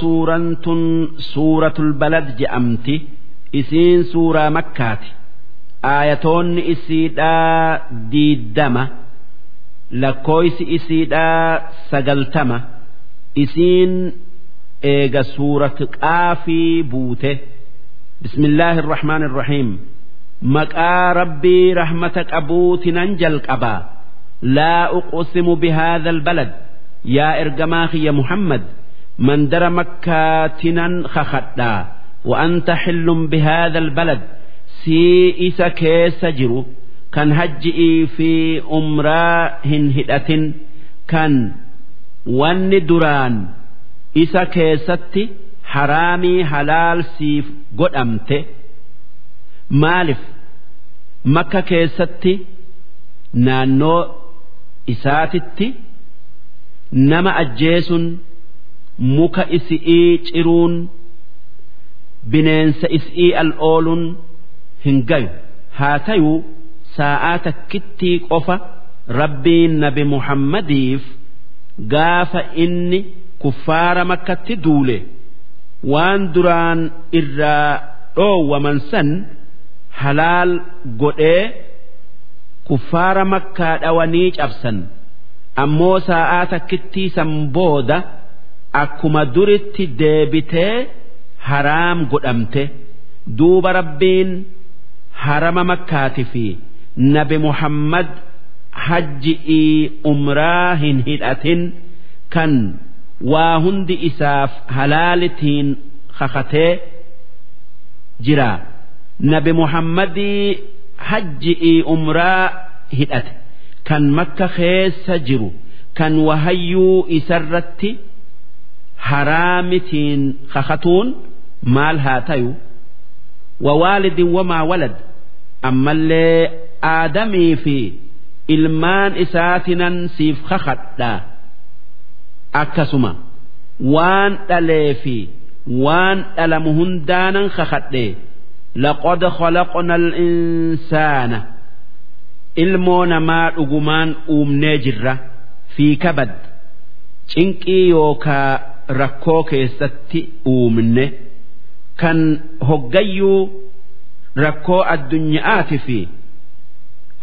suuraan tun suuratul balad je'amti isiin suuraa makkaati. Aayatoonni isiidhaa diiddama lakkooysi isiidhaa sagaltama. Isiin eega suurat qaafii buute. Bismillaahi irrahmaan irrahiim maqaa rabbii rahmata qabuutinan jalqabaa. Laa uqsimu bihaadha albalad. Yaa ergamaa kiyya muhammad mandara makkaatinaan kakadhaa wa'anta xillum bihaadal balad sii isa keessa jiru kan hajji'ii fi umraa hin hidhatin kan wanni duraan isa keessatti haraamii halaalsiif godhamte maaliif makka keessatti naannoo isaatitti nama ajjeesun. Muka isi'ii ciruun bineensa is'ii al ooluun hin gayu. Haa tayuu saa'aa takkittii qofa rabbiin nabi muhammadiif gaafa inni kuffaara makkatti duule. Waan duraan irraa dhoowwaman san halaal godhee kuffaara makkaa dhawanii cabsan. Ammoo saa'aa takkittii san booda akkuma duritti deebitee haraam godhamte. Duuba rabbiin harama makkaati fi nabi muhammad hajji'ii umraa hin hidhatin kan waa hundi isaaf halaalitiin kakatee jira. Nabi muhammadii hajji'ii umraa hidhate. Kan makka keessa jiru kan wahayyuu isarratti haraamitiin kakatuun maal haa tayu wawaalidin wamaa walad ammallee aadamii fi ilmaan isaatinan siif kakadha akkasuma waan dhalee fi waan dhalamu hundaanan kakadhe laqad khalaqna al-insaana ilmoo namaa dhugumaan uumnee jirra fi kabad cinqii yookaa rakkoo keessatti uumne kan hoggayyuu rakkoo addunyaati fi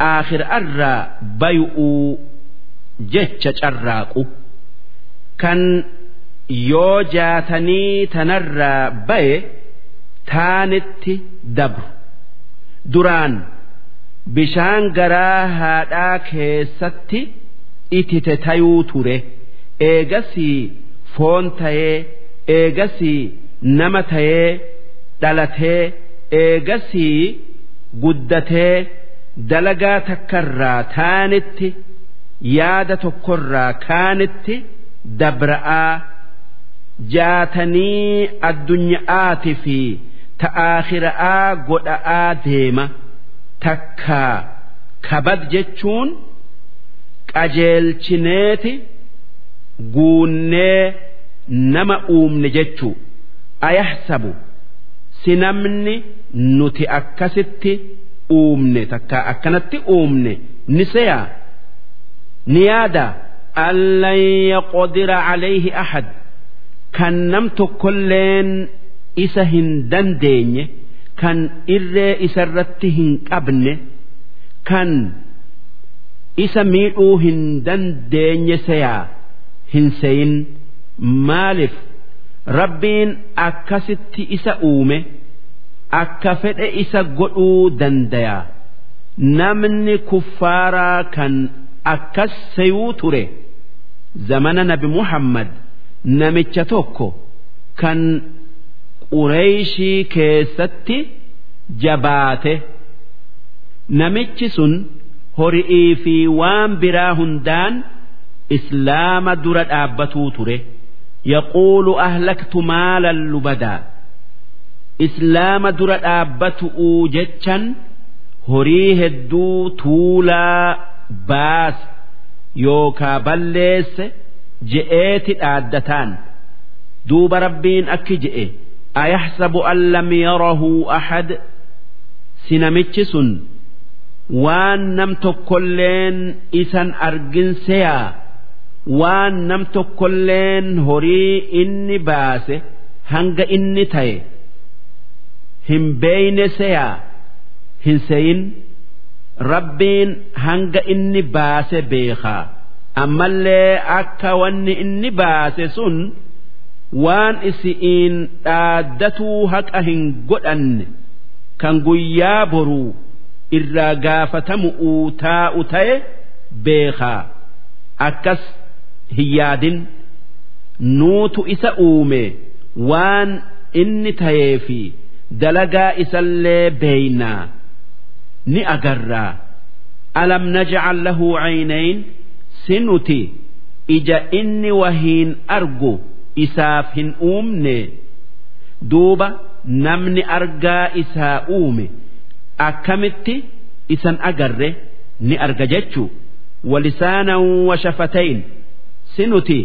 aakhirarraa bay'uu jecha carraaqu kan yoo jaatanii tanarraa baye taanitti dabru. Duraan bishaan garaa haadhaa keessatti itite tayuu ture. Eegasii foon tayee eegasii nama tayee dhalatee eegasii guddatee dalagaa takkarraa taanitti yaada tokkorraa kaanitti dabra'aa jaatanii addunyaati fi ta'aakhira'aa godha'aa deema. Takkaa kabad jechuun qajeelchineeti guunnee nama uumne jechuu ayahsabu si namni nuti akkasitti uumne takka akkanatti uumne ni seyaa ni yaada. Allan yaqdira calayhi ahad. Kan nam tokkolleen isa hin dandeenye kan irree isarratti hin qabne kan isa miidhuu hin dandeenye seyaa hin seyin maaliif? Rabbiin akkasitti isa uume akka fedhe isa godhuu dandaya namni kuffaaraa kan akkas seyuu ture zamana nabi muhammad namicha tokko kan qureeyshii keessatti jabaate. Namichi sun hori'ii fi waan biraa hundaan islaama dura dhaabbatuu ture yaquulu ahlaktu maalan lubadaa islaama dura dhaabbatu'uu jechan horii hedduu tuulaa baas yookaa balleesse je'eeti dhaaddataan. Duuba rabbiin akki je'e ayahsabu an lam yarahu ahad? Si namichi sun waan nam tokkolleen isan argin seyaa waan nam tokkolleen horii inni baase hanga inni ta'e hin beeyne seyaa hin seyin rabbiin hanga inni baase beekaa. Ammallee akka wanni inni baase sun waan isi'iin dhaaddatuu haqa hin godhanne kan guyyaa boruu irraa gaafatamu taa'u ta'e beekaa. Akkas hin yaadin nuutu isa uume waan inni ta'ee fi dalagaa isallee beeynaa ni agarraa alam najcal lahu caynayn si nuti ija inni wahiin argu isaaf hin uumne. Duuba namni argaa isaa uume akkamitti isan agarre ni arga jechuu? Walisaanan washafatayn si nuti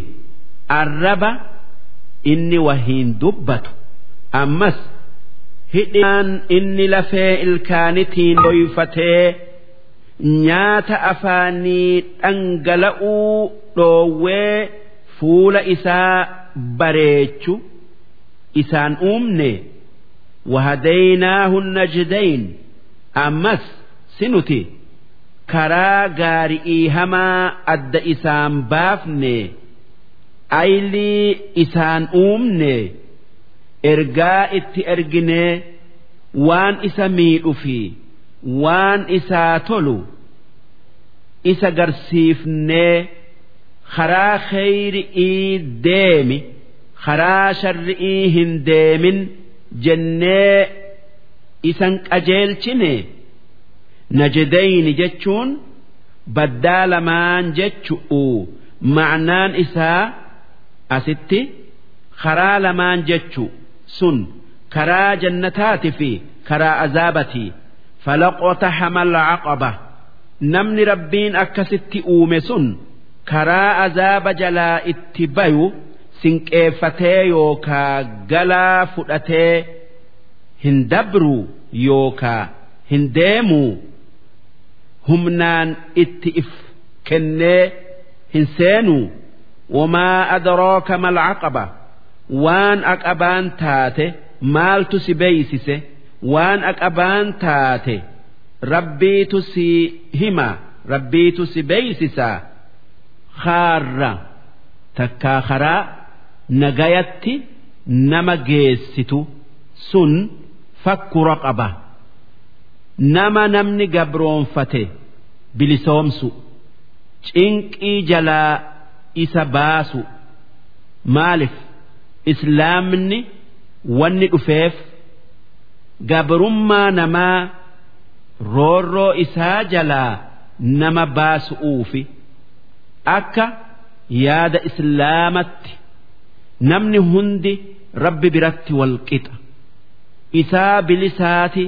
arraba inni wahiin dubbatu. Ammas hidhaan inni lafee ilkaanitiin dhoyfatee nyaata afaanii dhangala'uu dhoowwee fuula isaa bareechu isaan uumne wahadaynaahu najdayn. Ammas si nuti karaa gaari'ii hamaa adda isaan baafne aylii isaan uumne ergaa itti erginee waan isa miidhu fi waan isaa tolu isa garsiifnee karaa kheyri'ii deemi karaa sharri'ii hin deemin jennee isan qajeelchine najidayni jechuun baddaa lamaan jechu'u ma'naan isaa asitti karaa lamaan jechu sun. Karaa jannataati fi karaa azaabati. Falaqotaxama alcaqaba namni rabbiin akkasitti uume sun karaa azaaba jalaa itti bayu sinqeeffatee yookaa galaa fudhatee hin dabru yookaa hin deemuu humnaan itti if kennee hin seenuu wamaa adraaka malcaqaba waan aqabaan taate maaltu si beeysise? Waan aqabaan taate rabbiitu si hima? Rabbiitu si beeysisaa kaarra takkaa karaa nagayatti nama geessitu sun fakku raqaba nama namni gabroonfate bilisoomsu. Cinqii jalaa isa baasu. Maalif islaamni wanni dhufeef gabrummaa namaa roorroo isaa jalaa nama baasu'uufi akka yaada islaamatti namni hundi rabbi biratti walqixa isaa bilisaati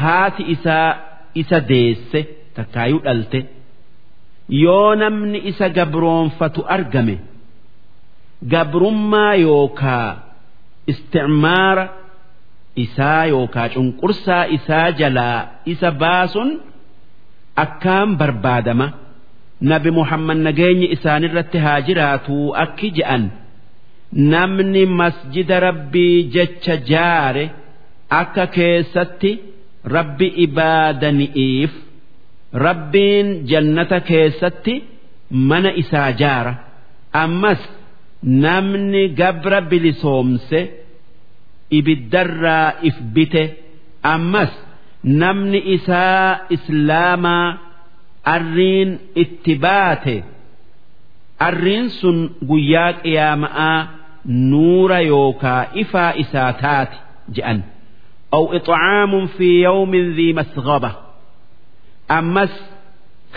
haati isaa isa deesse takkaayuu dhalte. Yoo namni isa gabroonfatu argame gabrummaa yookaa isticmaara isaa yookaa cunqursaa isaa jalaa isa baasun akkaan barbaadama. Nabi muhammad nageenyi isaanirratti haa jiraatu akki je'an. Namni masjida rabbii jecha jaare akka keessatti rabbi ibaadani'iif rabbiin jannata keessatti mana isaa jaara. Ammas namni gabra bilisoomse ibiddarraa if bite. Ammas namni isaa islaamaa arriin itti baate. Arriin sun guyyaa qiyaama'aa nuura yookaa ifaa isaa taati je'an أو إطعام في يوم ذي مسغبة أمس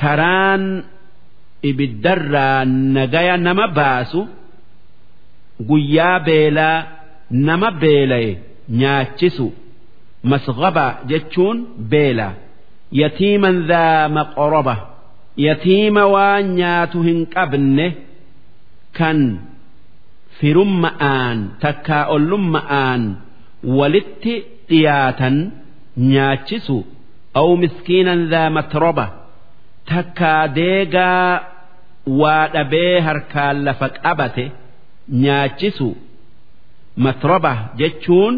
كران إبدرا نجايا نما باسو قيا بيلا نما بيلا نياتشسو مسغبة جتشون بيلا يتيما ذا مقربة يتيم وانياتهن قبنه كان في رمآن تكاؤل رمآن ولت dhiyaatan nyaachisu. Aw miskiinan daa matroba. Takkaa deegaa waa dhabee harkaan lafa qabate nyaachisu. Matroba jechuun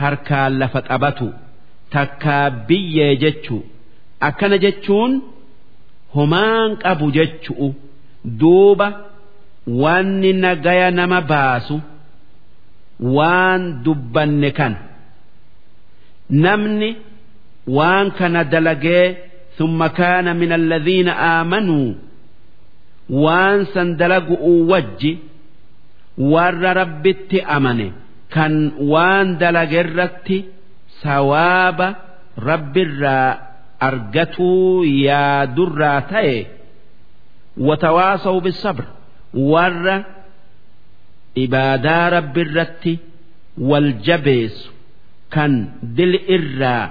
harkaan lafa qabatu. Takkaa biyyee jechu. Akkana jechuun homaan qabu jechu'u. Duuba wanni nagaya nama baasu waan dubbanne kan namni waan kana dalagee ثم كان من الذين آمنوا waan san dalagu'uu wajji warra rabbitti amane kan waan dalagerratti sawaaba rabbirraa argatuu yaadurraa ta'e watawaasaw bisabr warra ibaadaa rabbirratti wal jabeessu Kan dil irraa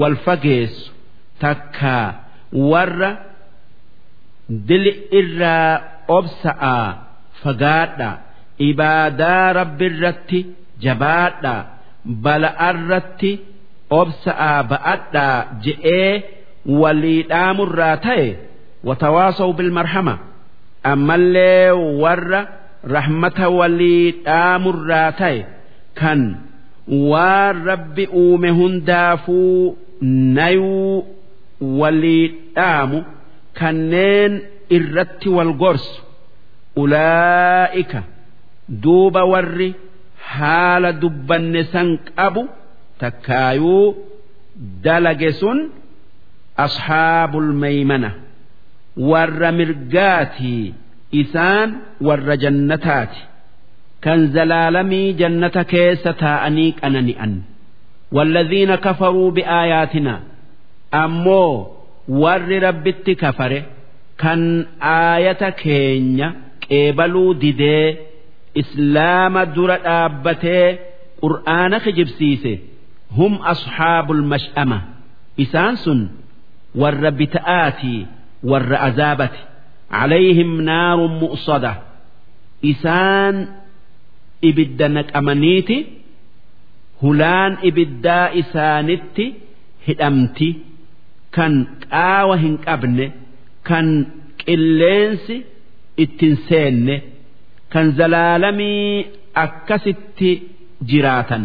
wal fageessu takkaa warra dili irraa obsa'a fagaadha. Ibaadaa rabbirratti jabaadha. Bala'arratti obsa'a ba'adha je'ee walii dhaamurraa ta'e watawaasaw bilmarhama ammallee warra rahmata walii dhaamurraa ta'e kan waan rabbi uume hundaafuu nayuu walii dhaamu kanneen irratti wal gorsu. Ulaa'ika duuba warri haala dubbanne san qabu takkaayuu dalage sun ashaabul meeymana warra mirgaatii isaan warra jannataati kan zalaalamii jannata keessa taa'anii qanani'an. Walladhiina kafaruu bi'aayaatina ammoo warri rabbitti kafare kan aayata keenya qeebaluu didee islaama dura dhaabbatee qur'aana kijibsiise. Hum asxaabul mash'ama. Isaan sun warra bita'aatii warra azaabati. Calayhim naarun mu'sada. Isaan ibidda naqamaniiti hulaan ibiddaa isaanitti hidhamti kan qaawa hin qabne kan qilleensi ittin seenne kan zalaalamii akkasitti jiraatan.